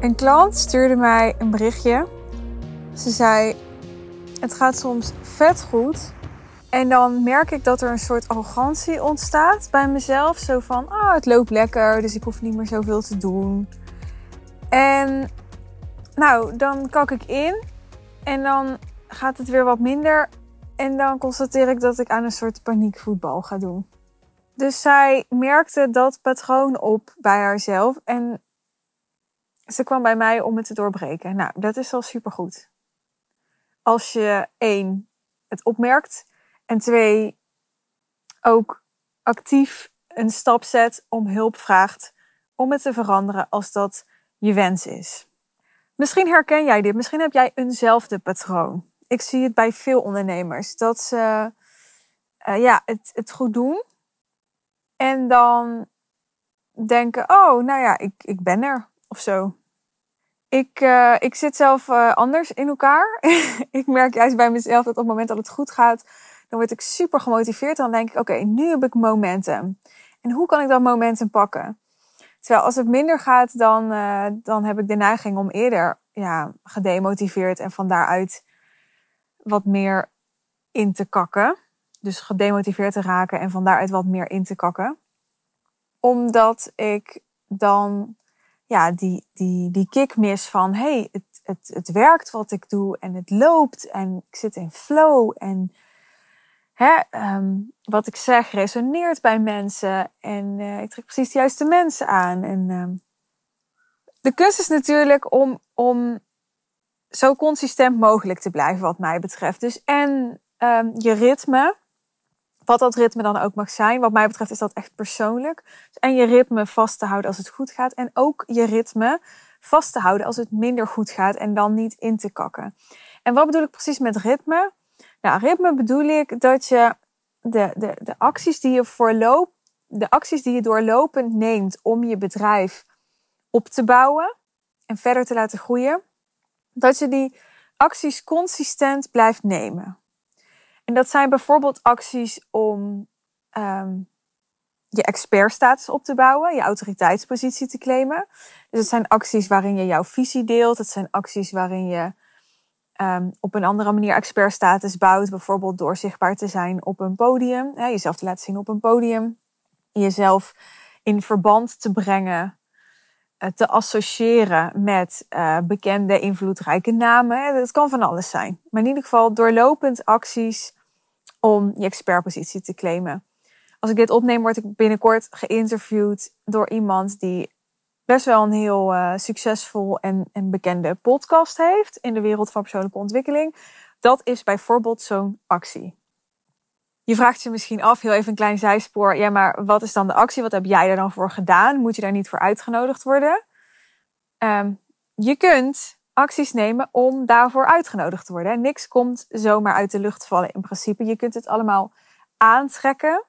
Een klant stuurde mij een berichtje. Ze zei: Het gaat soms vet goed. En dan merk ik dat er een soort arrogantie ontstaat bij mezelf. Zo van: Ah, het loopt lekker, dus ik hoef niet meer zoveel te doen. En nou, dan kak ik in. En dan gaat het weer wat minder. En dan constateer ik dat ik aan een soort paniekvoetbal ga doen. Dus zij merkte dat patroon op bij haarzelf. En ze kwam bij mij om het te doorbreken. Nou, dat is al supergoed. Als je één, het opmerkt. En twee, ook actief een stap zet om hulp vraagt om het te veranderen als dat je wens is. Misschien herken jij dit. Misschien heb jij eenzelfde patroon. Ik zie het bij veel ondernemers. Dat ze uh, ja, het, het goed doen. En dan denken, oh, nou ja, ik, ik ben er of zo. Ik, uh, ik zit zelf uh, anders in elkaar. ik merk juist bij mezelf dat op het moment dat het goed gaat, dan word ik super gemotiveerd. Dan denk ik, oké, nu heb ik momentum. En hoe kan ik dat momentum pakken? Terwijl als het minder gaat, dan, uh, dan heb ik de neiging om eerder ja, gedemotiveerd en van daaruit wat meer in te kakken. Dus gedemotiveerd te raken en van daaruit wat meer in te kakken. Omdat ik dan ja, die, die, die kick mis van hey, het, het, het werkt wat ik doe en het loopt en ik zit in flow en hè, um, wat ik zeg resoneert bij mensen en uh, ik trek precies de juiste mensen aan. En um, de kunst is natuurlijk om, om zo consistent mogelijk te blijven wat mij betreft. Dus en um, je ritme, wat dat ritme dan ook mag zijn. Wat mij betreft is dat echt persoonlijk. Dus en je ritme vast te houden als het goed gaat. En ook je ritme vast te houden als het minder goed gaat. En dan niet in te kakken. En wat bedoel ik precies met ritme? Nou, ritme bedoel ik dat je de, de, de acties die je voorloop, de acties die je doorlopend neemt om je bedrijf op te bouwen en verder te laten groeien, dat je die acties consistent blijft nemen. En dat zijn bijvoorbeeld acties om um, je expertstatus op te bouwen, je autoriteitspositie te claimen. Dus het zijn acties waarin je jouw visie deelt. Het zijn acties waarin je um, op een andere manier expertstatus bouwt. Bijvoorbeeld door zichtbaar te zijn op een podium. Jezelf te laten zien op een podium. Jezelf in verband te brengen eh, te associëren met uh, bekende, invloedrijke namen. Dat kan van alles zijn. Maar in ieder geval doorlopend acties om je expertpositie te claimen. Als ik dit opneem, word ik binnenkort geïnterviewd door iemand die best wel een heel uh, succesvol en, en bekende podcast heeft in de wereld van persoonlijke ontwikkeling. Dat is bijvoorbeeld zo'n actie. Je vraagt je misschien af, heel even een klein zijspoor. Ja, maar wat is dan de actie? Wat heb jij er dan voor gedaan? Moet je daar niet voor uitgenodigd worden? Um, je kunt acties nemen om daarvoor uitgenodigd te worden. Niks komt zomaar uit de lucht vallen in principe. Je kunt het allemaal aantrekken.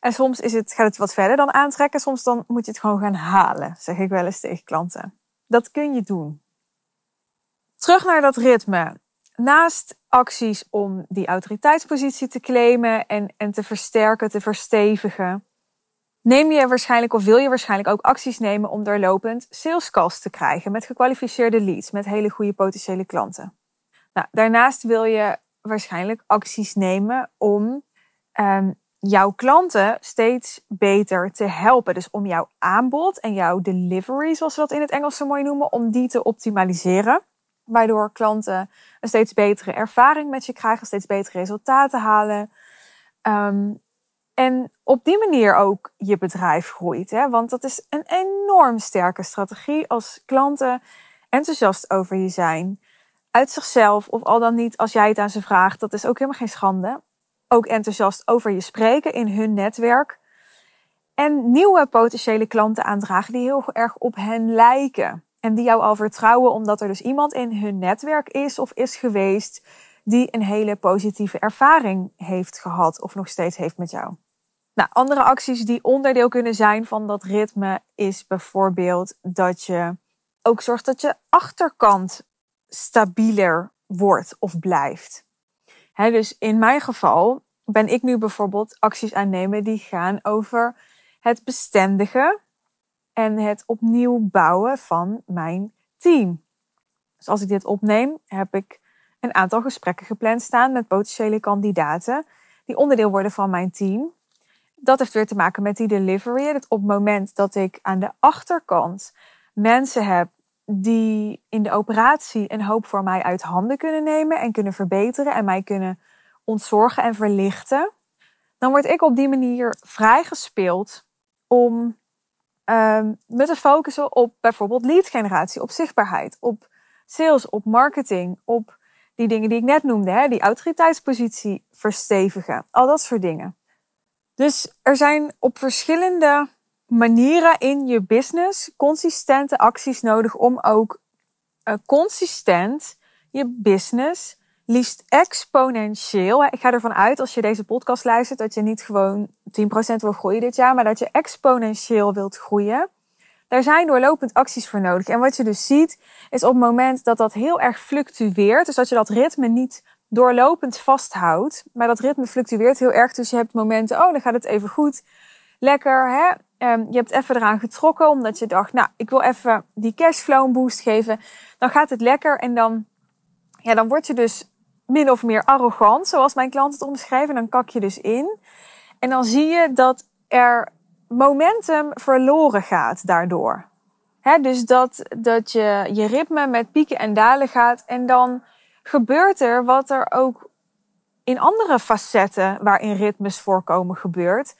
En soms is het, gaat het wat verder dan aantrekken. Soms dan moet je het gewoon gaan halen, zeg ik wel eens tegen klanten. Dat kun je doen. Terug naar dat ritme. Naast acties om die autoriteitspositie te claimen en, en te versterken, te verstevigen, neem je waarschijnlijk of wil je waarschijnlijk ook acties nemen om doorlopend salescalls te krijgen met gekwalificeerde leads, met hele goede potentiële klanten. Nou, daarnaast wil je waarschijnlijk acties nemen om um, jouw klanten steeds beter te helpen. Dus om jouw aanbod en jouw delivery, zoals we dat in het Engels zo mooi noemen, om die te optimaliseren. Waardoor klanten een steeds betere ervaring met je krijgen, steeds betere resultaten halen. Um, en op die manier ook je bedrijf groeit. Hè? Want dat is een enorm sterke strategie als klanten enthousiast over je zijn. Uit zichzelf of al dan niet als jij het aan ze vraagt. Dat is ook helemaal geen schande. Ook enthousiast over je spreken in hun netwerk. En nieuwe potentiële klanten aandragen die heel erg op hen lijken. En die jou al vertrouwen omdat er dus iemand in hun netwerk is of is geweest die een hele positieve ervaring heeft gehad of nog steeds heeft met jou. Nou, andere acties die onderdeel kunnen zijn van dat ritme is bijvoorbeeld dat je ook zorgt dat je achterkant stabieler wordt of blijft. dus in mijn geval ben ik nu bijvoorbeeld acties aannemen die gaan over het bestendigen en het opnieuw bouwen van mijn team. Dus als ik dit opneem, heb ik een aantal gesprekken gepland staan met potentiële kandidaten die onderdeel worden van mijn team. Dat heeft weer te maken met die delivery. Dat op het moment dat ik aan de achterkant mensen heb die in de operatie een hoop voor mij uit handen kunnen nemen en kunnen verbeteren en mij kunnen ontzorgen en verlichten, dan word ik op die manier vrijgespeeld om um, me te focussen op bijvoorbeeld lead generatie, op zichtbaarheid, op sales, op marketing, op die dingen die ik net noemde, hè, die autoriteitspositie verstevigen, al dat soort dingen. Dus er zijn op verschillende manieren in je business consistente acties nodig om ook uh, consistent je business liefst exponentieel. Ik ga ervan uit als je deze podcast luistert dat je niet gewoon 10% wil groeien dit jaar, maar dat je exponentieel wilt groeien. Daar zijn doorlopend acties voor nodig. En wat je dus ziet, is op het moment dat dat heel erg fluctueert, dus dat je dat ritme niet doorlopend vasthoudt, maar dat ritme fluctueert heel erg. Dus je hebt momenten, oh, dan gaat het even goed, lekker, hè? Um, je hebt even eraan getrokken, omdat je dacht, nou, ik wil even die cashflow een boost geven. Dan gaat het lekker en dan, ja, dan word je dus min of meer arrogant, zoals mijn klant het omschrijven. Dan kak je dus in. En dan zie je dat er momentum verloren gaat daardoor. He, dus dat, dat je je ritme met pieken en dalen gaat. En dan gebeurt er wat er ook in andere facetten waarin ritmes voorkomen gebeurt.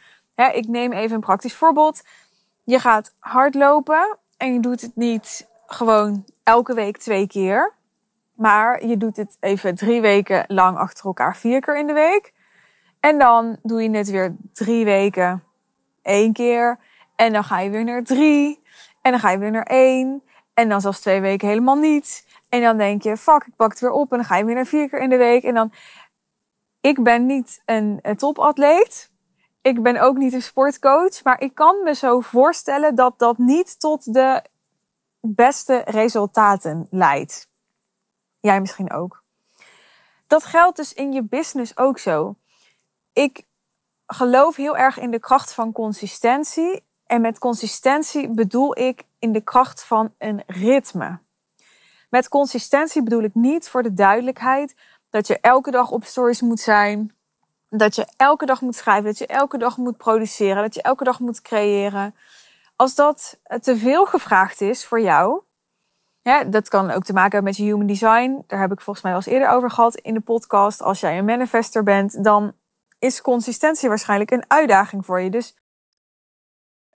Ik neem even een praktisch voorbeeld. Je gaat hardlopen en je doet het niet gewoon elke week twee keer. Maar je doet het even drie weken lang achter elkaar, vier keer in de week. En dan doe je het weer drie weken één keer. En dan ga je weer naar drie. En dan ga je weer naar één. En dan zelfs twee weken helemaal niet. En dan denk je, fuck, ik pak het weer op. En dan ga je weer naar vier keer in de week. En dan, ik ben niet een, een topatleet. Ik ben ook niet een sportcoach. Maar ik kan me zo voorstellen dat dat niet tot de beste resultaten leidt. Jij misschien ook. Dat geldt dus in je business ook zo. Ik geloof heel erg in de kracht van consistentie. En met consistentie bedoel ik in de kracht van een ritme. Met consistentie bedoel ik niet voor de duidelijkheid dat je elke dag op stories moet zijn. Dat je elke dag moet schrijven, dat je elke dag moet produceren, dat je elke dag moet creëren. Als dat te veel gevraagd is voor jou, ja, dat kan ook te maken hebben met je human design. Daar heb ik volgens mij al eens eerder over gehad in de podcast. Als jij een manifester bent, dan is consistentie waarschijnlijk een uitdaging voor je. Dus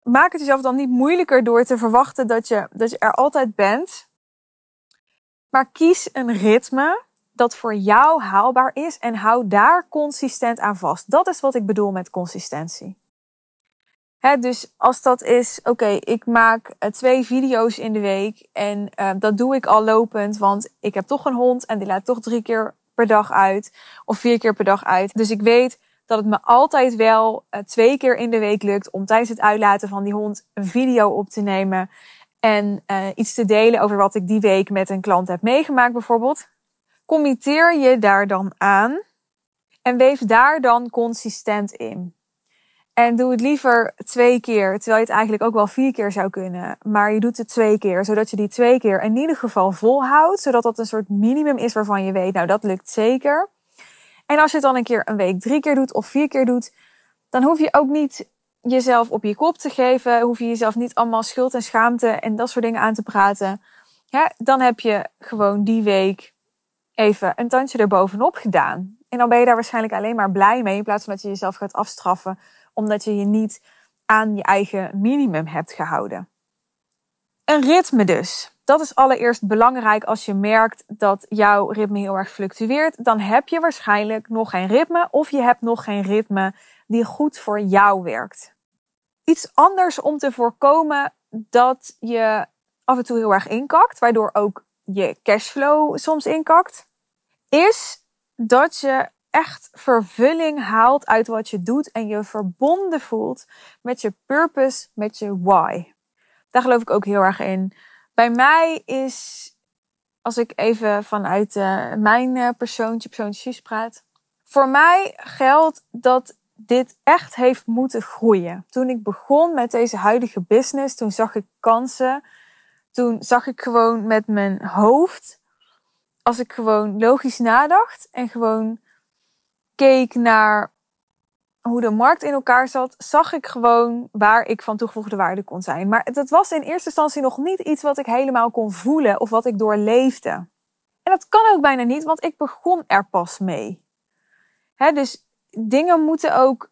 maak het jezelf dan niet moeilijker door te verwachten dat je, dat je er altijd bent. Maar kies een ritme dat voor jou haalbaar is en hou daar consistent aan vast. Dat is wat ik bedoel met consistentie. Dus als dat is, oké, ik maak uh, twee video's in de week en uh, dat doe ik al lopend, want ik heb toch een hond en die laat toch drie keer per dag uit of vier keer per dag uit. Dus ik weet dat het me altijd wel uh, twee keer in de week lukt om tijdens het uitlaten van die hond een video op te nemen en iets te delen over wat ik die week met een klant heb meegemaakt bijvoorbeeld. Committeer je daar dan aan en weef daar dan consistent in. En doe het liever twee keer, terwijl je het eigenlijk ook wel vier keer zou kunnen. Maar je doet het twee keer, zodat je die twee keer in ieder geval volhoudt. Zodat dat een soort minimum is waarvan je weet, nou dat lukt zeker. En als je het dan een keer een week drie keer doet of vier keer doet, dan hoef je ook niet jezelf op je kop te geven. Hoef je jezelf niet allemaal schuld en schaamte en dat soort dingen aan te praten. Ja, dan heb je gewoon die week even een tandje erbovenop gedaan. En dan ben je daar waarschijnlijk alleen maar blij mee in plaats van dat je jezelf gaat afstraffen omdat je je niet aan je eigen minimum hebt gehouden. Een ritme dus. Dat is allereerst belangrijk als je merkt dat jouw ritme heel erg fluctueert. Dan heb je waarschijnlijk nog geen ritme of je hebt nog geen ritme die goed voor jou werkt. Iets anders om te voorkomen dat je af en toe heel erg inkakt, waardoor ook je cashflow soms inkakt, is dat je echt vervulling haalt uit wat je doet en je verbonden voelt met je purpose, met je why. Daar geloof ik ook heel erg in. Bij mij is, als ik even vanuit uh, mijn uh, persoontje, persoontjes praat. Voor mij geldt dat dit echt heeft moeten groeien. Toen ik begon met deze huidige business, toen zag ik kansen toen zag ik gewoon met mijn hoofd, als ik gewoon logisch nadacht en gewoon keek naar hoe de markt in elkaar zat, zag ik gewoon waar ik van toegevoegde waarde kon zijn. Maar dat was in eerste instantie nog niet iets wat ik helemaal kon voelen of wat ik doorleefde. En dat kan ook bijna niet, want ik begon er pas mee. Dus dingen moeten ook,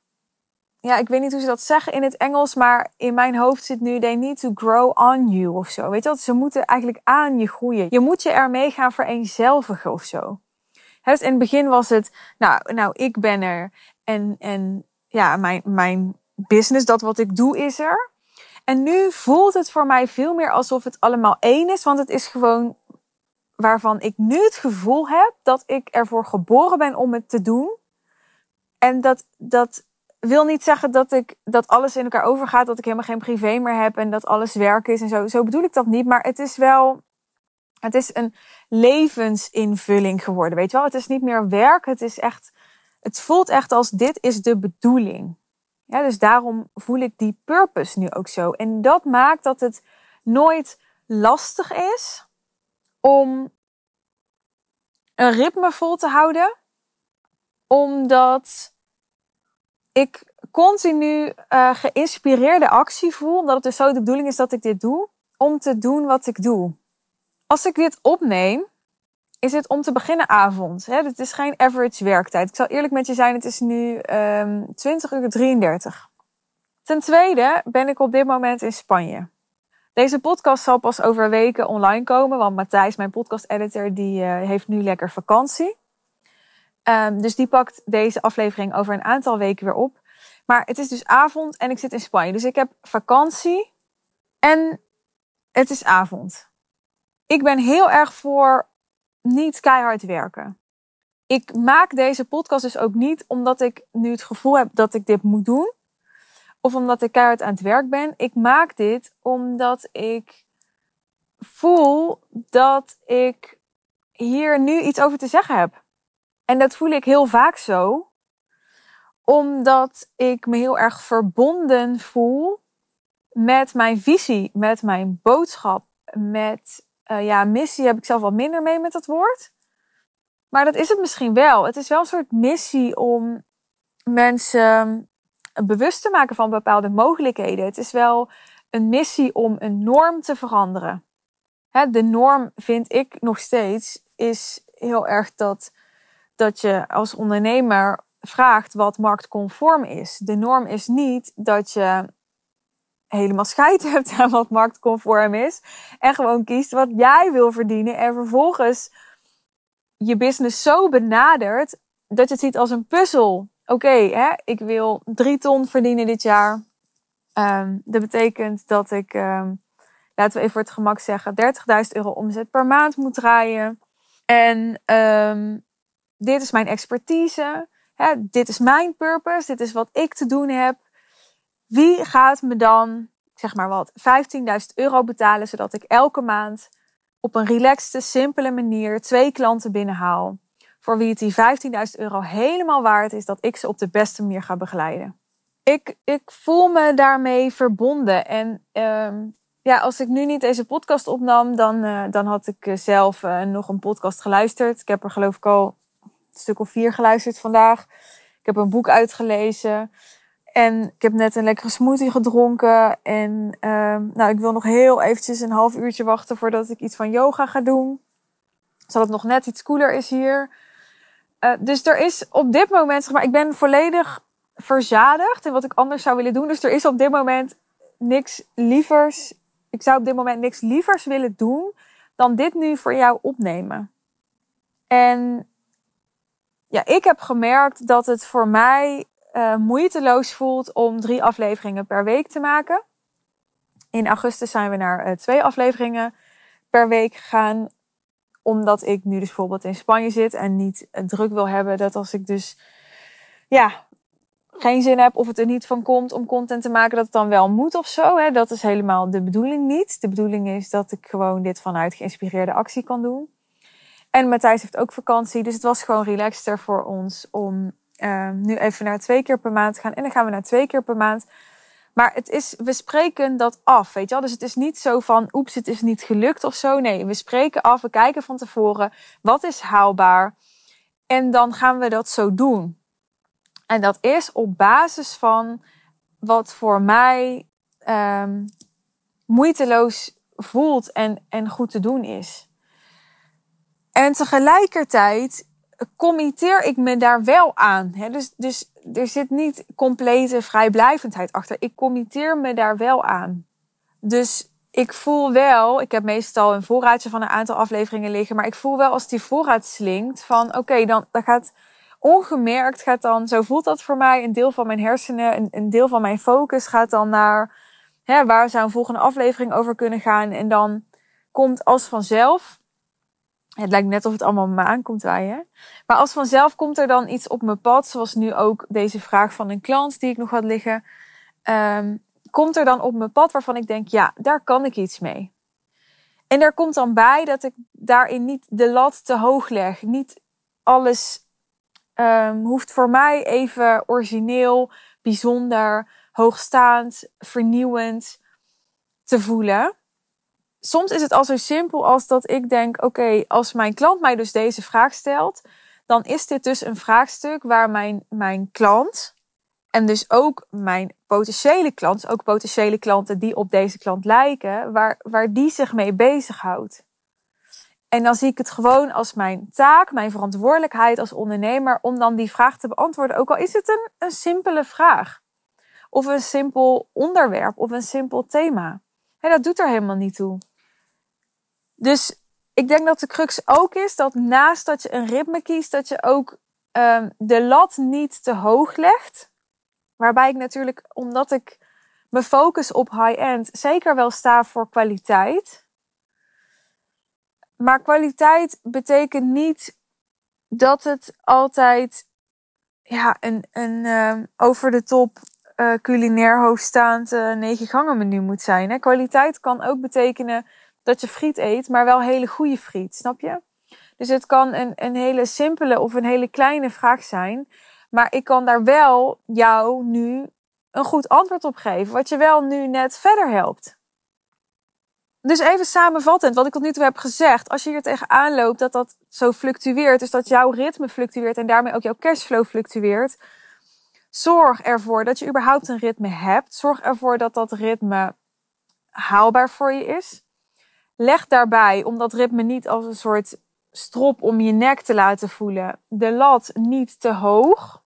ja, ik weet niet hoe ze dat zeggen in het Engels, maar in mijn hoofd zit nu, they need to grow on you of zo. Weet je? Ze moeten eigenlijk aan je groeien. Je moet je ermee gaan vereenzelvigen of zo. Dus in het begin was het, nou, nou, ik ben er en, en ja, mijn, mijn business, dat wat ik doe, is er. En nu voelt het voor mij veel meer alsof het allemaal één is, want het is gewoon waarvan ik nu het gevoel heb dat ik ervoor geboren ben om het te doen. En dat, dat wil niet zeggen dat, ik, dat alles in elkaar overgaat, dat ik helemaal geen privé meer heb en dat alles werk is en zo. Zo bedoel ik dat niet, maar het is wel, het is een levensinvulling geworden, weet je wel. Het is niet meer werk, het is echt, het voelt echt als dit is de bedoeling. Ja, dus daarom voel ik die purpose nu ook zo. En dat maakt dat het nooit lastig is om een ritme vol te houden. Omdat ik continu uh, geïnspireerde actie voel. Omdat het dus zo de bedoeling is dat ik dit doe. Om te doen wat ik doe. Als ik dit opneem, is het om te beginnen avond. Het is geen average werktijd. Ik zal eerlijk met je zijn, het is nu um, ehm, 20 uur 33. Ten tweede ben ik op dit moment in Spanje. Deze podcast zal pas over weken online komen, want Matthijs, mijn podcast-editor, die uh, heeft nu lekker vakantie. Um, dus die pakt deze aflevering over een aantal weken weer op. Maar het is dus avond en ik zit in Spanje. Dus ik heb vakantie en het is avond. Ik ben heel erg voor niet keihard werken. Ik maak deze podcast dus ook niet omdat ik nu het gevoel heb dat ik dit moet doen. Of omdat ik keihard aan het werk ben. Ik maak dit omdat ik voel dat ik hier nu iets over te zeggen heb. En dat voel ik heel vaak zo. Omdat ik me heel erg verbonden voel met mijn visie, met mijn boodschap, met uh, ja, missie heb ik zelf wat minder mee met dat woord. Maar dat is het misschien wel. Het is wel een soort missie om mensen bewust te maken van bepaalde mogelijkheden. Het is wel een missie om een norm te veranderen. Hè, de norm vind ik nog steeds is heel erg dat, dat je als ondernemer vraagt wat marktconform is. De norm is niet dat je helemaal scheid hebt aan wat marktconform is. En gewoon kiest wat jij wil verdienen. En vervolgens je business zo benadert dat je het ziet als een puzzel. Oké, ik wil drie ton verdienen dit jaar. Um, dat betekent dat ik, um, laten we even voor het gemak zeggen, 30.000 euro omzet per maand moet draaien. En um, dit is mijn expertise. Hè, dit is mijn purpose. Dit is wat ik te doen heb. Wie gaat me dan, zeg maar wat, 15.000 euro betalen, zodat ik elke maand op een relaxte, simpele manier twee klanten binnenhaal. Voor wie het die 15.000 euro helemaal waard is dat ik ze op de beste manier ga begeleiden. Ik, ik voel me daarmee verbonden. En uh, ja, als ik nu niet deze podcast opnam, dan, uh, dan had ik eh, zelf uh, nog een podcast geluisterd. Ik heb er geloof ik al een stuk of vier geluisterd vandaag. Ik heb een boek uitgelezen. En ik heb net een lekkere smoothie gedronken. En uh, nou, ik wil nog heel eventjes een half uurtje wachten voordat ik iets van yoga ga doen. Zodat het nog net iets koeler is hier. Uh, dus er is op dit moment, zeg maar, ik ben volledig verzadigd in wat ik anders zou willen doen. Dus er is op dit moment niks lievers. Ik zou op dit moment niks lievers willen doen dan dit nu voor jou opnemen. En ja, ik heb gemerkt dat het voor mij uh, moeiteloos voelt om drie afleveringen per week te maken. In augustus zijn we naar uh, twee afleveringen per week gegaan. Omdat ik nu dus bijvoorbeeld in Spanje zit en niet uh, druk wil hebben. Dat als ik dus ja, geen zin heb of het er niet van komt om content te maken, dat het dan wel moet of zo. Hè? Dat is helemaal de bedoeling niet. De bedoeling is dat ik gewoon dit vanuit geïnspireerde actie kan doen. En Matthijs heeft ook vakantie, dus het was gewoon relaxter voor ons om uh, nu even naar twee keer per maand gaan. En dan gaan we naar twee keer per maand. Maar het is, we spreken dat af, weet je wel. Dus het is niet zo van, oeps, het is niet gelukt of zo. Nee, we spreken af, we kijken van tevoren, wat is haalbaar? En dan gaan we dat zo doen. En dat is op basis van wat voor mij um, moeiteloos voelt en, en goed te doen is. En tegelijkertijd committeer ik me daar wel aan. Hè? Dus, dus er zit niet complete vrijblijvendheid achter. Ik committeer me daar wel aan. Dus ik voel wel, ik heb meestal een voorraadje van een aantal afleveringen liggen, maar ik voel wel als die voorraad slinkt van oké, dan, dan gaat ongemerkt gaat dan, zo voelt dat voor mij, een deel van mijn hersenen, een, een deel van mijn focus gaat dan naar hè, waar zou een volgende aflevering over kunnen gaan. En dan komt als vanzelf, het lijkt net of het allemaal me aankomt waaien, maar als vanzelf komt er dan iets op mijn pad, zoals nu ook deze vraag van een klant die ik nog had liggen. Um, komt er dan op mijn pad waarvan ik denk, ja, daar kan ik iets mee. En er komt dan bij dat ik daarin niet de lat te hoog leg. Niet alles um, hoeft voor mij even origineel, bijzonder, hoogstaand, vernieuwend te voelen. Soms is het al zo simpel als dat ik denk: oké, als mijn klant mij dus deze vraag stelt, dan is dit dus een vraagstuk waar mijn, mijn klant en dus ook mijn potentiële klanten, ook potentiële klanten die op deze klant lijken, waar, waar die zich mee bezighoudt. En dan zie ik het gewoon als mijn taak, mijn verantwoordelijkheid als ondernemer om dan die vraag te beantwoorden. Ook al is het een, een simpele vraag. Of een simpel onderwerp of een simpel thema. En dat doet er helemaal niet toe. Dus ik denk dat de crux ook is dat naast dat je een ritme kiest, dat je ook um, de lat niet te hoog legt. Waarbij ik natuurlijk, omdat ik me focus op high-end, zeker wel sta voor kwaliteit. Maar kwaliteit betekent niet dat het altijd ja, een, een uh, over de top uh, culinair hoogstaand uh, negen gangen menu moet zijn. Hè? Kwaliteit kan ook betekenen dat je friet eet, maar wel hele goede friet, snap je? Dus het kan een, een hele simpele of een hele kleine vraag zijn. Maar ik kan daar wel jou nu een goed antwoord op geven, wat je wel nu net verder helpt. Dus even samenvattend, wat ik tot nu toe heb gezegd. Als je hier tegenaan loopt dat dat zo fluctueert, dus dat jouw ritme fluctueert en daarmee ook jouw cashflow fluctueert. Zorg ervoor dat je überhaupt een ritme hebt. Zorg ervoor dat dat ritme haalbaar voor je is. Leg daarbij, om dat ritme niet als een soort strop om je nek te laten voelen, de lat niet te hoog.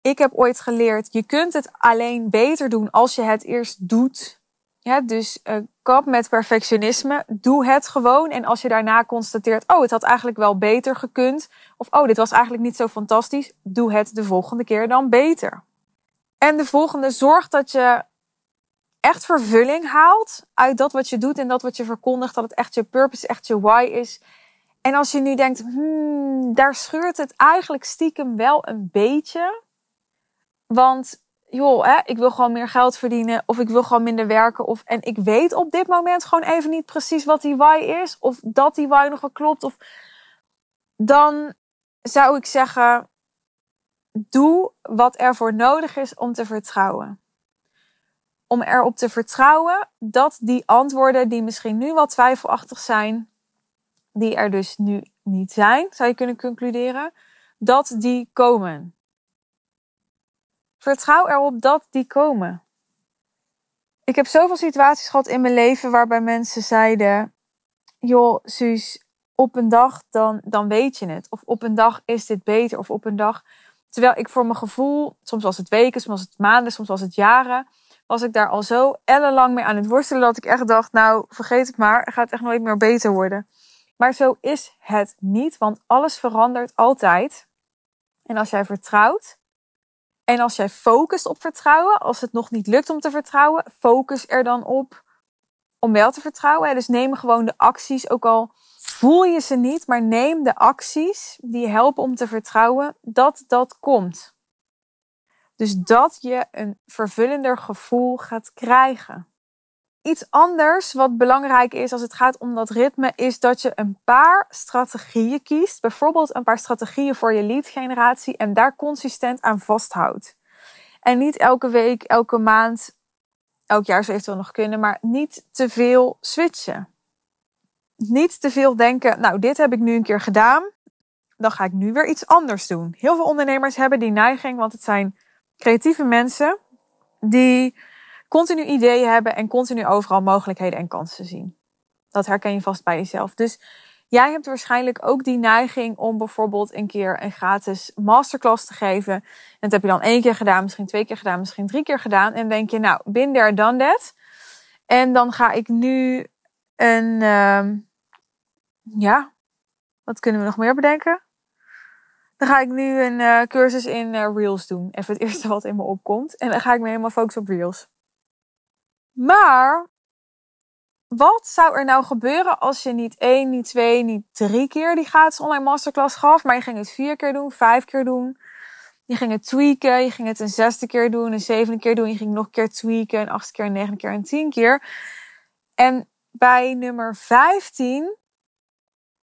Ik heb ooit geleerd, je kunt het alleen beter doen als je het eerst doet. Ja, dus uh, kap met perfectionisme. Doe het gewoon. En als je daarna constateert, oh, het had eigenlijk wel beter gekund. Of oh, dit was eigenlijk niet zo fantastisch. Doe het de volgende keer dan beter. En de volgende, zorg dat je echt vervulling haalt uit dat wat je doet en dat wat je verkondigt. Dat het echt je purpose, echt je why is. En als je nu denkt, hmm, daar scheurt het eigenlijk stiekem wel een beetje. Want joh, ik wil gewoon meer geld verdienen of ik wil gewoon minder werken. Of, en ik weet op dit moment gewoon even niet precies wat die why is. Of dat die why nog wel klopt. Of, dan zou ik zeggen, doe wat er voor nodig is om te vertrouwen. Om erop te vertrouwen dat die antwoorden die misschien nu wat twijfelachtig zijn, die er dus nu niet zijn, zou je kunnen concluderen, dat die komen. Vertrouw erop dat die komen. Ik heb zoveel situaties gehad in mijn leven waarbij mensen zeiden: Joh, Suus, op een dag dan, dan weet je het. Of op een dag is dit beter. Of op een dag. Terwijl ik voor mijn gevoel, soms was het weken, soms was het maanden, soms was het jaren, was ik daar al zo ellenlang mee aan het worstelen dat ik echt dacht: Nou, vergeet het maar, gaat echt nooit meer beter worden. Maar zo is het niet, want alles verandert altijd. En als jij vertrouwt en als jij focust op vertrouwen, als het nog niet lukt om te vertrouwen, focus er dan op om wel te vertrouwen. Dus neem gewoon de acties, ook al voel je ze niet, maar neem de acties die helpen om te vertrouwen dat dat komt. Dus dat je een vervullender gevoel gaat krijgen. Iets anders wat belangrijk is als het gaat om dat ritme, is dat je een paar strategieën kiest. Bijvoorbeeld een paar strategieën voor je lead generatie en daar consistent aan vasthoudt. En niet elke week, elke maand, elk jaar zou eventueel nog kunnen, maar niet te veel switchen. Niet te veel denken, nou, dit heb ik nu een keer gedaan, dan ga ik nu weer iets anders doen. Heel veel ondernemers hebben die neiging, want het zijn creatieve mensen die continu ideeën hebben en continu overal mogelijkheden en kansen zien. Dat herken je vast bij jezelf. Dus jij hebt waarschijnlijk ook die neiging om bijvoorbeeld een keer een gratis masterclass te geven. En dat heb je dan één keer gedaan, misschien twee keer gedaan, misschien drie keer gedaan. En denk je, nou, bin there, done that. En dan ga ik nu een, uh, ja, wat kunnen we nog meer bedenken? Dan ga ik nu een uh, cursus in uh, Reels doen. Even het eerste wat in me opkomt. En dan ga ik me helemaal focussen op Reels. Maar wat zou er nou gebeuren als je niet één, niet twee, niet drie keer die gratis online masterclass gaf, maar je ging het vier keer doen, vijf keer doen. Je ging het tweaken, je ging het een zesde keer doen, een zevende keer doen, je ging nog een keer tweaken, een achtste keer, een negende keer, een tien keer. En bij nummer 15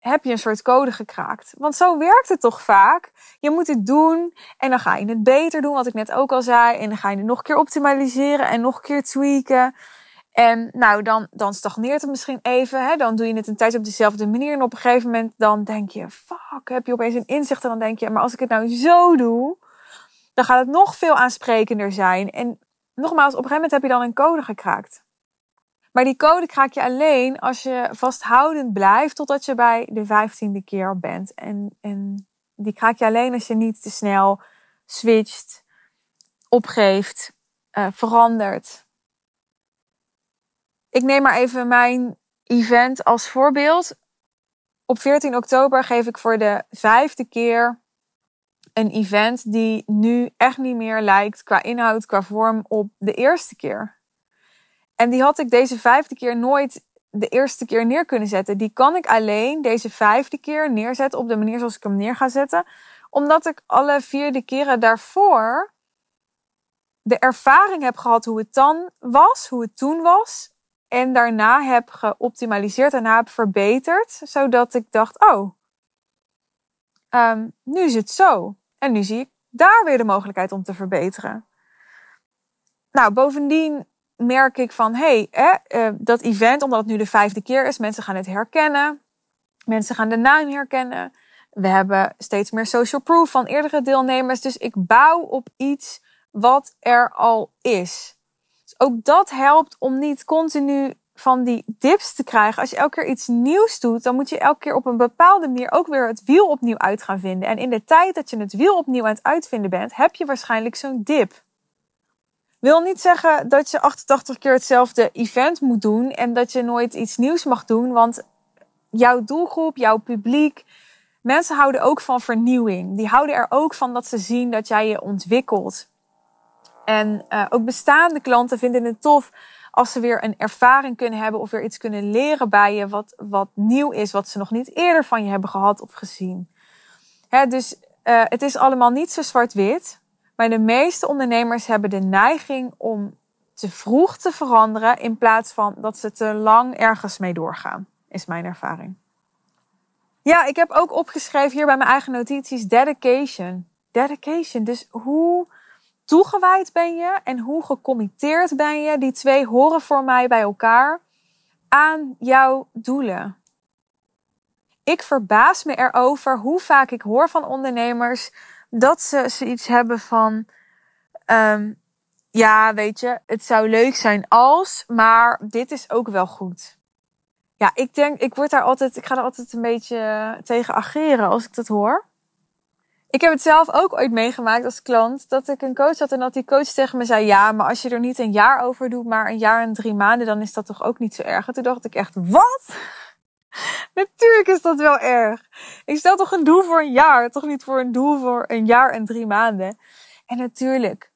heb je een soort code gekraakt. Want zo werkt het toch vaak. Je moet het doen en dan ga je het beter doen, wat ik net ook al zei. En dan ga je het nog een keer optimaliseren en nog een keer tweaken. En nou, dan, dan stagneert het misschien even. Hè? Dan doe je het een tijdje op dezelfde manier. En op een gegeven moment dan denk je, fuck, heb je opeens een inzicht. En dan denk je, maar als ik het nou zo doe, dan gaat het nog veel aansprekender zijn. En nogmaals, op een gegeven moment heb je dan een code gekraakt. Maar die code kraak je alleen als je vasthoudend blijft totdat je bij de vijftiende keer bent. En, en die kraak je alleen als je niet te snel switcht, opgeeft, uh, verandert. Ik neem maar even mijn event als voorbeeld. Op 14 oktober geef ik voor de vijfde keer een event die nu echt niet meer lijkt qua inhoud, qua vorm op de eerste keer. En die had ik deze vijfde keer nooit de eerste keer neer kunnen zetten. Die kan ik alleen deze vijfde keer neerzetten op de manier zoals ik hem neer ga zetten. Omdat ik alle vierde keren daarvoor de ervaring heb gehad hoe het dan was, hoe het toen was. En daarna heb geoptimaliseerd en heb verbeterd. Zodat ik dacht, oh, um, nu is het zo. En nu zie ik daar weer de mogelijkheid om te verbeteren. Nou, bovendien merk ik van, hé, hey, uh, dat event, omdat het nu de vijfde keer is, mensen gaan het herkennen. Mensen gaan de naam herkennen. We hebben steeds meer social proof van eerdere deelnemers. Dus ik bouw op iets wat er al is. Dus ook dat helpt om niet continu van die dips te krijgen. Als je elke keer iets nieuws doet, dan moet je elke keer op een bepaalde manier ook weer het wiel opnieuw uit gaan vinden. En in de tijd dat je het wiel opnieuw aan het uitvinden bent, heb je waarschijnlijk zo'n dip. Wil niet zeggen dat je 88 keer hetzelfde event moet doen en dat je nooit iets nieuws mag doen, want jouw doelgroep, jouw publiek, mensen houden ook van vernieuwing. Die houden er ook van dat ze zien dat jij je ontwikkelt. En uh, ook bestaande klanten vinden het tof als ze weer een ervaring kunnen hebben of weer iets kunnen leren bij je wat, wat nieuw is, wat ze nog niet eerder van je hebben gehad of gezien. Hè, dus uh, het is allemaal niet zo zwart-wit. Maar de meeste ondernemers hebben de neiging om te vroeg te veranderen in plaats van dat ze te lang ergens mee doorgaan, is mijn ervaring. Ja, ik heb ook opgeschreven hier bij mijn eigen notities dedication. Dedication. Dus hoe toegewijd ben je en hoe gecommitteerd ben je? Die twee horen voor mij bij elkaar aan jouw doelen. Ik verbaas me erover hoe vaak ik hoor van ondernemers dat ze zoiets hebben van, um, ja, weet je, het zou leuk zijn als, maar dit is ook wel goed. Ja, ik denk, ik word daar altijd, ik ga er altijd een beetje tegen ageren als ik dat hoor. Ik heb het zelf ook ooit meegemaakt als klant, dat ik een coach had en dat die coach tegen me zei, ja, maar als je er niet een jaar over doet, maar een jaar en drie maanden, dan is dat toch ook niet zo erg. En toen dacht ik echt, wat? Natuurlijk is dat wel erg. Ik stel toch een doel voor een jaar, toch niet voor een doel voor een jaar en drie maanden. En natuurlijk,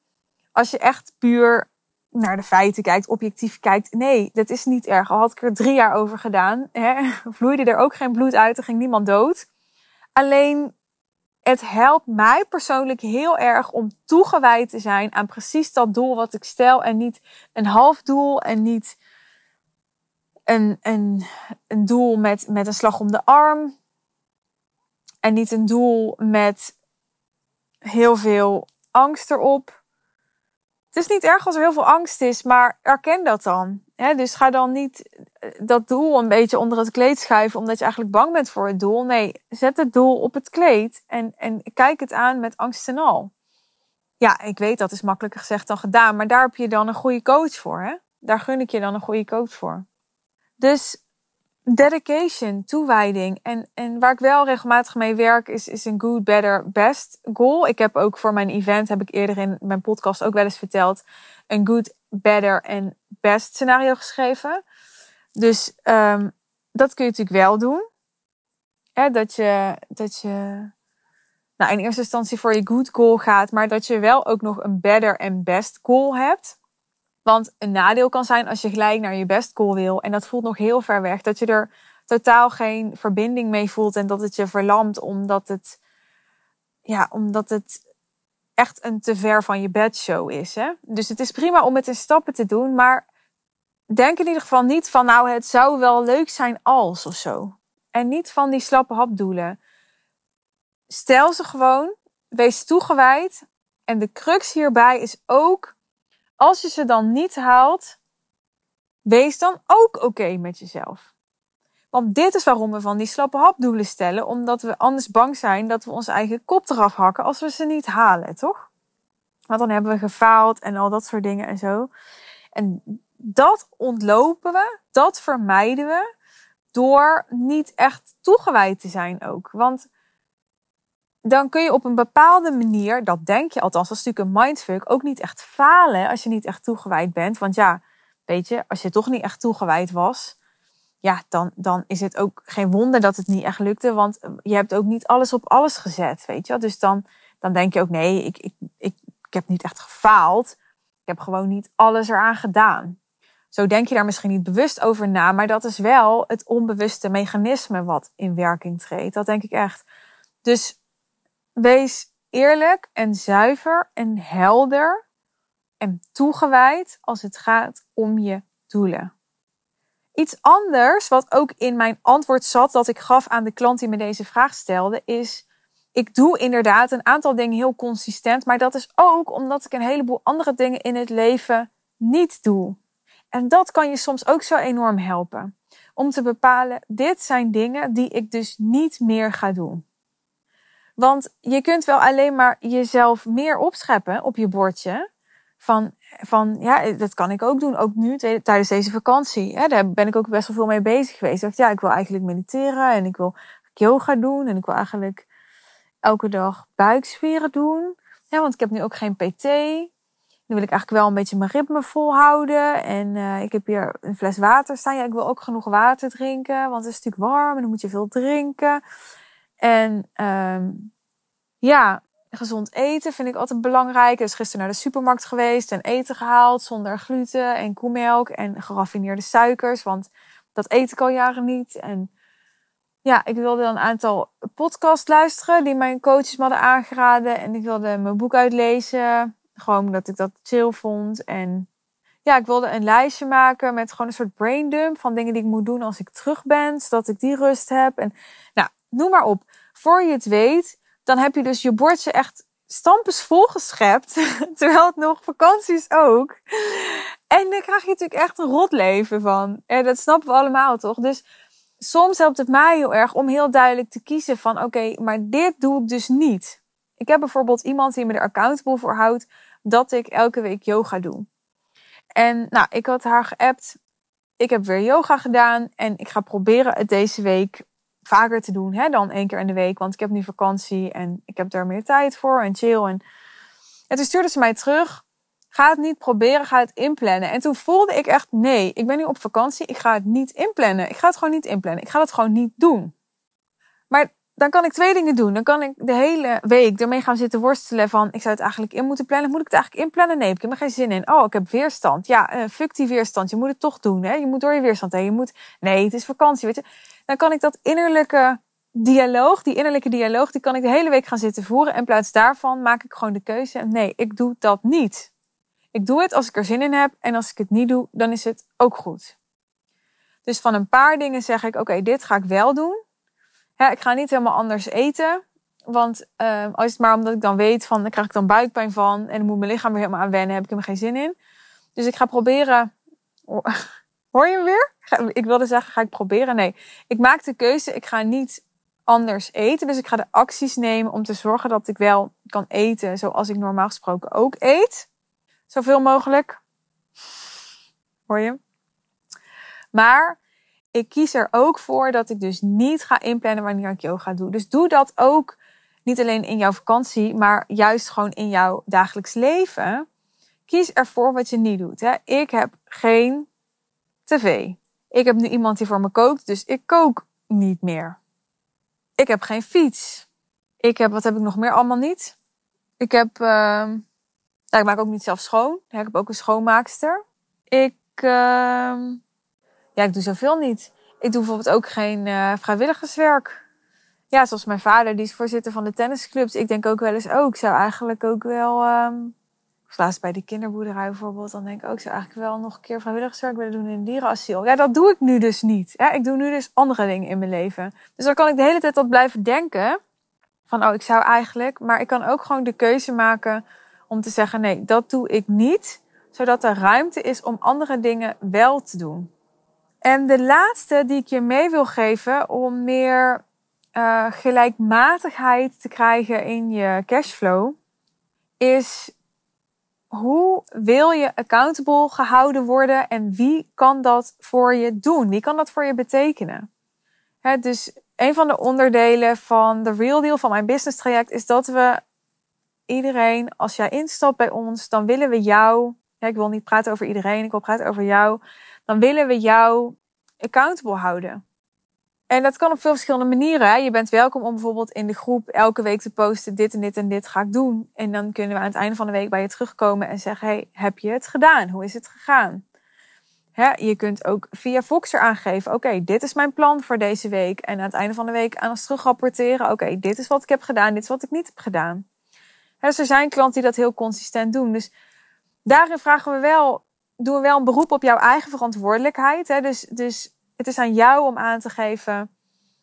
als je echt puur naar de feiten kijkt, objectief kijkt, nee, dat is niet erg. Al had ik er drie jaar over gedaan, hè, vloeide er ook geen bloed uit, er ging niemand dood. Alleen, het helpt mij persoonlijk heel erg om toegewijd te zijn aan precies dat doel wat ik stel en niet een half doel en niet een, een, een doel met, met een slag om de arm. En niet een doel met heel veel angst erop. Het is niet erg als er heel veel angst is, maar erken dat dan. dus ga dan niet eh, dat doel een beetje onder het kleed schuiven omdat je eigenlijk bang bent voor het doel. Nee, zet het doel op het kleed en, en kijk het aan met angst en al. Ja, ik weet dat is makkelijker gezegd dan gedaan, maar daar heb je dan een goede coach voor. Hè? Daar gun ik je dan een goede coach voor. Dus dedication, toewijding. En, en waar ik wel regelmatig mee werk is, is een good, better, best goal. Ik heb ook voor mijn event, heb ik eerder in mijn podcast ook wel eens verteld, een good, better en best scenario geschreven. Dus um, dat kun je natuurlijk wel doen. Hè, dat je, dat je nou, in eerste instantie voor je good goal gaat, maar dat je wel ook nog een better en best goal hebt. Want een nadeel kan zijn als je gelijk naar je best goal wil en dat voelt nog heel ver weg, dat je er totaal geen verbinding mee voelt en dat het je verlamt omdat het, ja, omdat het echt een te ver van je bedshow is. Hè? Dus het is prima om het in stappen te doen, maar denk in ieder geval niet van nou het zou wel leuk zijn als of zo. En niet van die slappe hapdoelen. Stel ze gewoon, wees toegewijd. En de crux hierbij is ook, als je ze dan niet haalt, wees dan ook oké met jezelf. Want dit is waarom we van die slappe hapdoelen stellen, omdat we anders bang zijn dat we onze eigen kop eraf hakken als we ze niet halen, toch? Want dan hebben we gefaald en al dat soort dingen en zo. En dat ontlopen we, dat vermijden we door niet echt toegewijd te zijn ook. Want dan kun je op een bepaalde manier, dat denk je althans, dat is natuurlijk een mindfuck, ook niet echt falen als je niet echt toegewijd bent. Want ja, weet je, als je toch niet echt toegewijd was, ja, dan, dan is het ook geen wonder dat het niet echt lukte. Want je hebt ook niet alles op alles gezet, weet je. Dus dan, dan denk je ook, nee, ik, ik, ik heb niet echt gefaald. Ik heb gewoon niet alles eraan gedaan. Zo denk je daar misschien niet bewust over na, maar dat is wel het onbewuste mechanisme wat in werking treedt. Dat denk ik echt. Dus wees eerlijk en zuiver en helder en toegewijd als het gaat om je doelen. Iets anders, wat ook in mijn antwoord zat dat ik gaf aan de klant die me deze vraag stelde, is: ik doe inderdaad een aantal dingen heel consistent, maar dat is ook omdat ik een heleboel andere dingen in het leven niet doe. En dat kan je soms ook zo enorm helpen. Om te bepalen, dit zijn dingen die ik dus niet meer ga doen. Want je kunt wel alleen maar jezelf meer opscheppen op je bordje. Van, van ja, dat kan ik ook doen, ook nu tijdens deze vakantie. Daar ben ik ook best wel veel mee bezig geweest. Ik dacht, ja, ik wil eigenlijk mediteren en ik wil yoga doen. En ik wil eigenlijk elke dag buikspieren doen. Want ik heb nu ook geen PT. Nu wil ik eigenlijk wel een beetje mijn ritme volhouden. En uh, ik heb hier een fles water staan. Ja, ik wil ook genoeg water drinken, want het is natuurlijk warm en dan moet je veel drinken. En um, ja, gezond eten vind ik altijd belangrijk. Dus gisteren naar de supermarkt geweest en eten gehaald zonder gluten en koemelk en geraffineerde suikers. Want dat eet ik al jaren niet. En ja, ik wilde een aantal podcasts luisteren die mijn coaches me hadden aangeraden. En ik wilde mijn boek uitlezen. Gewoon omdat ik dat chill vond. En ja, ik wilde een lijstje maken met gewoon een soort brain dump van dingen die ik moet doen als ik terug ben. Zodat ik die rust heb. En nou, noem maar op. Voor je het weet, dan heb je dus je bordje echt stampers volgeschept. Terwijl het nog vakantie is ook. En dan krijg je natuurlijk echt een rot leven van. En dat snappen we allemaal toch? Dus soms helpt het mij heel erg om heel duidelijk te kiezen van oké, maar dit doe ik dus niet. Ik heb bijvoorbeeld iemand die me er accountable voor houdt dat ik elke week yoga doe. En nou, ik had haar geappt. Ik heb weer yoga gedaan en ik ga proberen het deze week vaker te doen hè, dan één keer in de week. Want ik heb nu vakantie en ik heb daar meer tijd voor en chill. En, en toen stuurde ze mij terug. Ga het niet proberen, ga het inplannen. En toen voelde ik echt, nee, ik ben nu op vakantie. Ik ga het niet inplannen. Ik ga het gewoon niet inplannen. Ik ga het gewoon niet doen. Maar dan kan ik twee dingen doen. Dan kan ik de hele week ermee gaan zitten worstelen van... ik zou het eigenlijk in moeten plannen. Moet ik het eigenlijk inplannen? Nee, ik heb er geen zin in. Oh, ik heb weerstand. Ja, uh, fuck die weerstand. Je moet het toch doen. Hè? Je moet door je weerstand heen. Je moet... Nee, het is vakantie, weet je. Dan kan ik dat innerlijke dialoog, die innerlijke dialoog... die kan ik de hele week gaan zitten voeren. En in plaats daarvan maak ik gewoon de keuze... nee, ik doe dat niet. Ik doe het als ik er zin in heb. En als ik het niet doe, dan is het ook goed. Dus van een paar dingen zeg ik... oké, dit ga ik wel doen ik ga niet helemaal anders eten. Want uh, als het maar omdat ik dan weet van, dan krijg ik dan buikpijn van. En dan moet mijn lichaam weer helemaal aan wennen. Heb ik er geen zin in. Dus ik ga proberen. Hoor je hem weer? Ik wilde zeggen, ga ik proberen? Nee. Ik maak de keuze. Ik ga niet anders eten. Dus ik ga de acties nemen om te zorgen dat ik wel kan eten zoals ik normaal gesproken ook eet. Zoveel mogelijk. Hoor je? Maar ik kies er ook voor dat ik dus niet ga inplannen wanneer ik yoga doe. Dus doe dat ook niet alleen in jouw vakantie, maar juist gewoon in jouw dagelijks leven. Kies ervoor wat je niet doet. Hè? Ik heb geen tv. Ik heb nu iemand die voor me kookt, dus ik kook niet meer. Ik heb geen fiets. Ik heb, wat heb ik nog meer allemaal niet? Ik heb, uh, ja, ik maak ook niet zelf schoon. ik heb ook een schoonmaakster. Ik, uh, ja, ik doe zoveel niet. Ik doe bijvoorbeeld ook geen uh, vrijwilligerswerk. Ja, zoals mijn vader, die is voorzitter van de tennisclubs. Ik denk ook wel eens, oh, ik zou eigenlijk ook wel, um, laatst bij de kinderboerderij bijvoorbeeld, dan denk ik ook, oh, zou eigenlijk wel nog een keer vrijwilligerswerk willen doen in een dierenasiel. Ja, dat doe ik nu dus niet. Ja, ik doe nu dus andere dingen in mijn leven. Dus dan kan ik de hele tijd op blijven denken van, oh, ik zou eigenlijk, maar ik kan ook gewoon de keuze maken om te zeggen, nee, dat doe ik niet, zodat er ruimte is om andere dingen wel te doen. En de laatste die ik je mee wil geven om meer uh, gelijkmatigheid te krijgen in je cashflow, is hoe wil je accountable gehouden worden en wie kan dat voor je doen? Wie kan dat voor je betekenen? Dus een van de onderdelen van de real deal van mijn business traject is dat we iedereen, als jij instapt bij ons, dan willen we jou, ik wil niet praten over iedereen, ik wil praten over jou, dan willen we jou accountable houden. En dat kan op veel verschillende manieren. Je bent welkom om bijvoorbeeld in de groep elke week te posten: dit en dit en dit ga ik doen. En dan kunnen we aan het einde van de week bij je terugkomen en zeggen: hey, heb je het gedaan? Hoe is het gegaan? je kunt ook via Voxer aangeven: oké, dit is mijn plan voor deze week. En aan het einde van de week aan ons terugrapporteren: oké, dit is wat ik heb gedaan, dit is wat ik niet heb gedaan. dus er zijn klanten die dat heel consistent doen. Dus daarin vragen we wel, doen we wel een beroep op jouw eigen verantwoordelijkheid. Dus, dus het is aan jou om aan te geven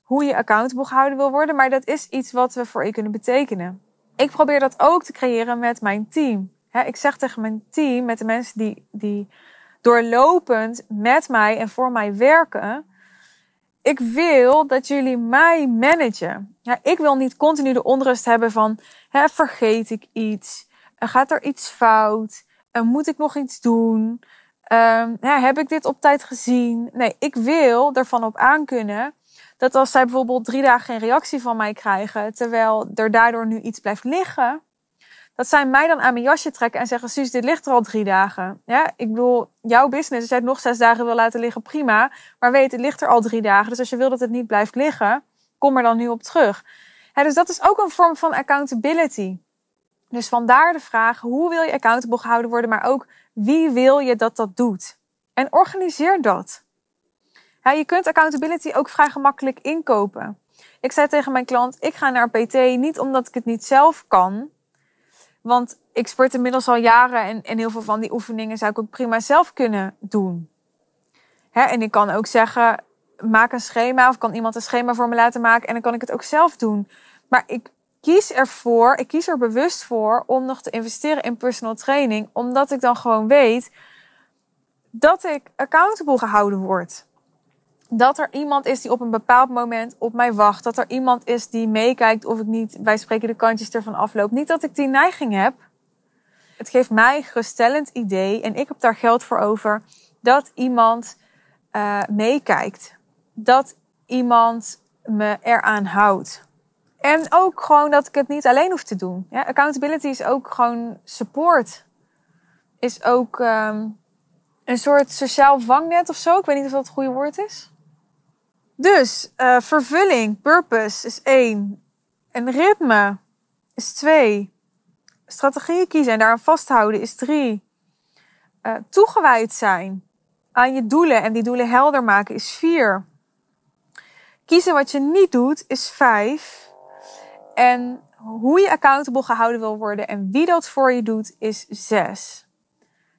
hoe je accountable gehouden wil worden. Maar dat is iets wat we voor je kunnen betekenen. Ik probeer dat ook te creëren met mijn team. ik zeg tegen mijn team, met de mensen die, die doorlopend met mij en voor mij werken. Ik wil dat jullie mij managen. Ja, ik wil niet continu de onrust hebben van, hè, vergeet ik iets? Gaat er iets fout? Moet ik nog iets doen? Um, ja, heb ik dit op tijd gezien? Nee, ik wil ervan op aankunnen dat als zij bijvoorbeeld drie dagen geen reactie van mij krijgen, terwijl er daardoor nu iets blijft liggen, dat zij mij dan aan mijn jasje trekken en zeggen: Suus, dit ligt er al drie dagen. Ja, ik bedoel, jouw business, als jij het nog zes dagen wil laten liggen, prima. Maar weet, het ligt er al drie dagen. Dus als je wil dat het niet blijft liggen, kom er dan nu op terug. Dus dat is ook een vorm van accountability. Dus vandaar de vraag: hoe wil je accountable gehouden worden, maar ook wie wil je dat dat doet? En organiseer dat. Ja, je kunt accountability ook vrij gemakkelijk inkopen. Ik zei tegen mijn klant: ik ga naar PT niet omdat ik het niet zelf kan. Want ik sport inmiddels al jaren en, en heel veel van die oefeningen zou ik ook prima zelf kunnen doen. Hè, en ik kan ook zeggen: maak een schema of kan iemand een schema voor me laten maken en dan kan ik het ook zelf doen. Maar ik kies ervoor, ik kies er bewust voor om nog te investeren in personal training, omdat ik dan gewoon weet dat ik accountable gehouden word. Dat er iemand is die op een bepaald moment op mij wacht. Dat er iemand is die meekijkt of ik niet, wij spreken de kantjes ervan afloop. Niet dat ik die neiging heb. Het geeft mij een geruststellend idee en ik heb daar geld voor over. Dat iemand uh, meekijkt. Dat iemand me eraan houdt. En ook gewoon dat ik het niet alleen hoef te doen. Ja, accountability is ook gewoon support. Is ook um, een soort sociaal vangnet of zo. Ik weet niet of dat het goede woord is. Dus uh, vervulling, purpose is één. En ritme is twee. Strategieën kiezen en daaraan vasthouden is drie. Uh, toegewijd zijn aan je doelen en die doelen helder maken is vier. Kiezen wat je niet doet is vijf. En hoe je accountable gehouden wil worden en wie dat voor je doet, is zes.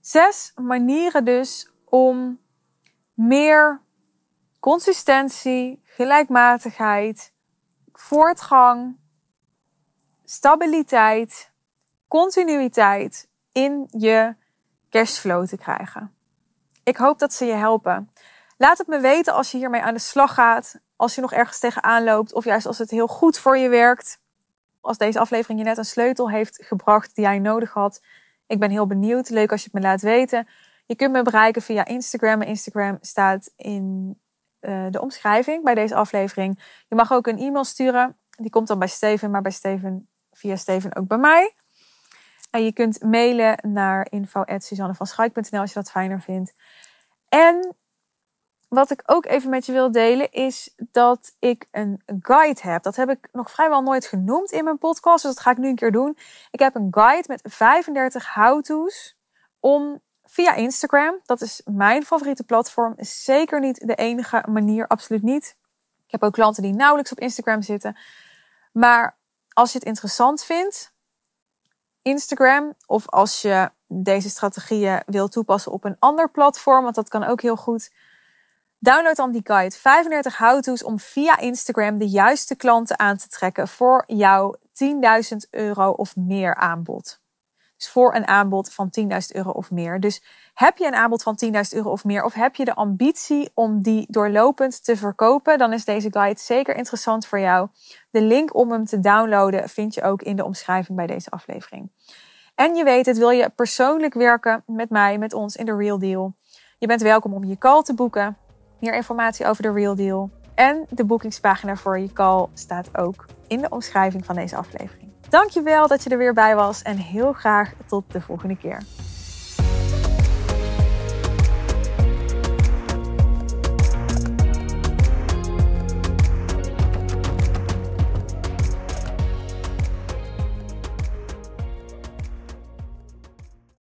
Zes manieren dus om meer consistentie, gelijkmatigheid, voortgang stabiliteit, continuïteit in je cashflow te krijgen. Ik hoop dat ze je helpen. Laat het me weten als je hiermee aan de slag gaat. Als je nog ergens tegenaan loopt. Of juist als het heel goed voor je werkt. Als deze aflevering je net een sleutel heeft gebracht die jij nodig had. Ik ben heel benieuwd. Leuk als je het me laat weten. Je kunt me bereiken via Instagram. Instagram staat in uh, de omschrijving bij deze aflevering. Je mag ook een e-mail sturen. Die komt dan bij Steven, maar bij Steven via Steven ook bij mij. En je kunt mailen naar info.suzannevanschuik.nl als je dat fijner vindt. En wat ik ook even met je wil delen is dat ik een guide heb. Dat heb ik nog vrijwel nooit genoemd in mijn podcast, dus dat ga ik nu een keer doen. Ik heb een guide met 35 how-to's om via Instagram, dat is mijn favoriete platform, is zeker niet de enige manier, absoluut niet. Ik heb ook klanten die nauwelijks op Instagram zitten. Maar als je het interessant vindt, Instagram, of als je deze strategieën wil toepassen op een ander platform, want dat kan ook heel goed Download dan die guide 35 how-to's om via Instagram de juiste klanten aan te trekken voor jouw 10.000 euro of meer aanbod. Dus voor een aanbod van 10.000 euro of meer. Dus heb je een aanbod van 10.000 euro of meer of heb je de ambitie om die doorlopend te verkopen, dan is deze guide zeker interessant voor jou. De link om hem te downloaden vind je ook in de omschrijving bij deze aflevering. En je weet het, wil je persoonlijk werken met mij, met ons in de Real Deal? Je bent welkom om je call te boeken. Meer informatie over de Real Deal en de boekingspagina voor je call staat ook in de omschrijving van deze aflevering. Dankjewel dat je er weer bij was en heel graag tot de volgende keer.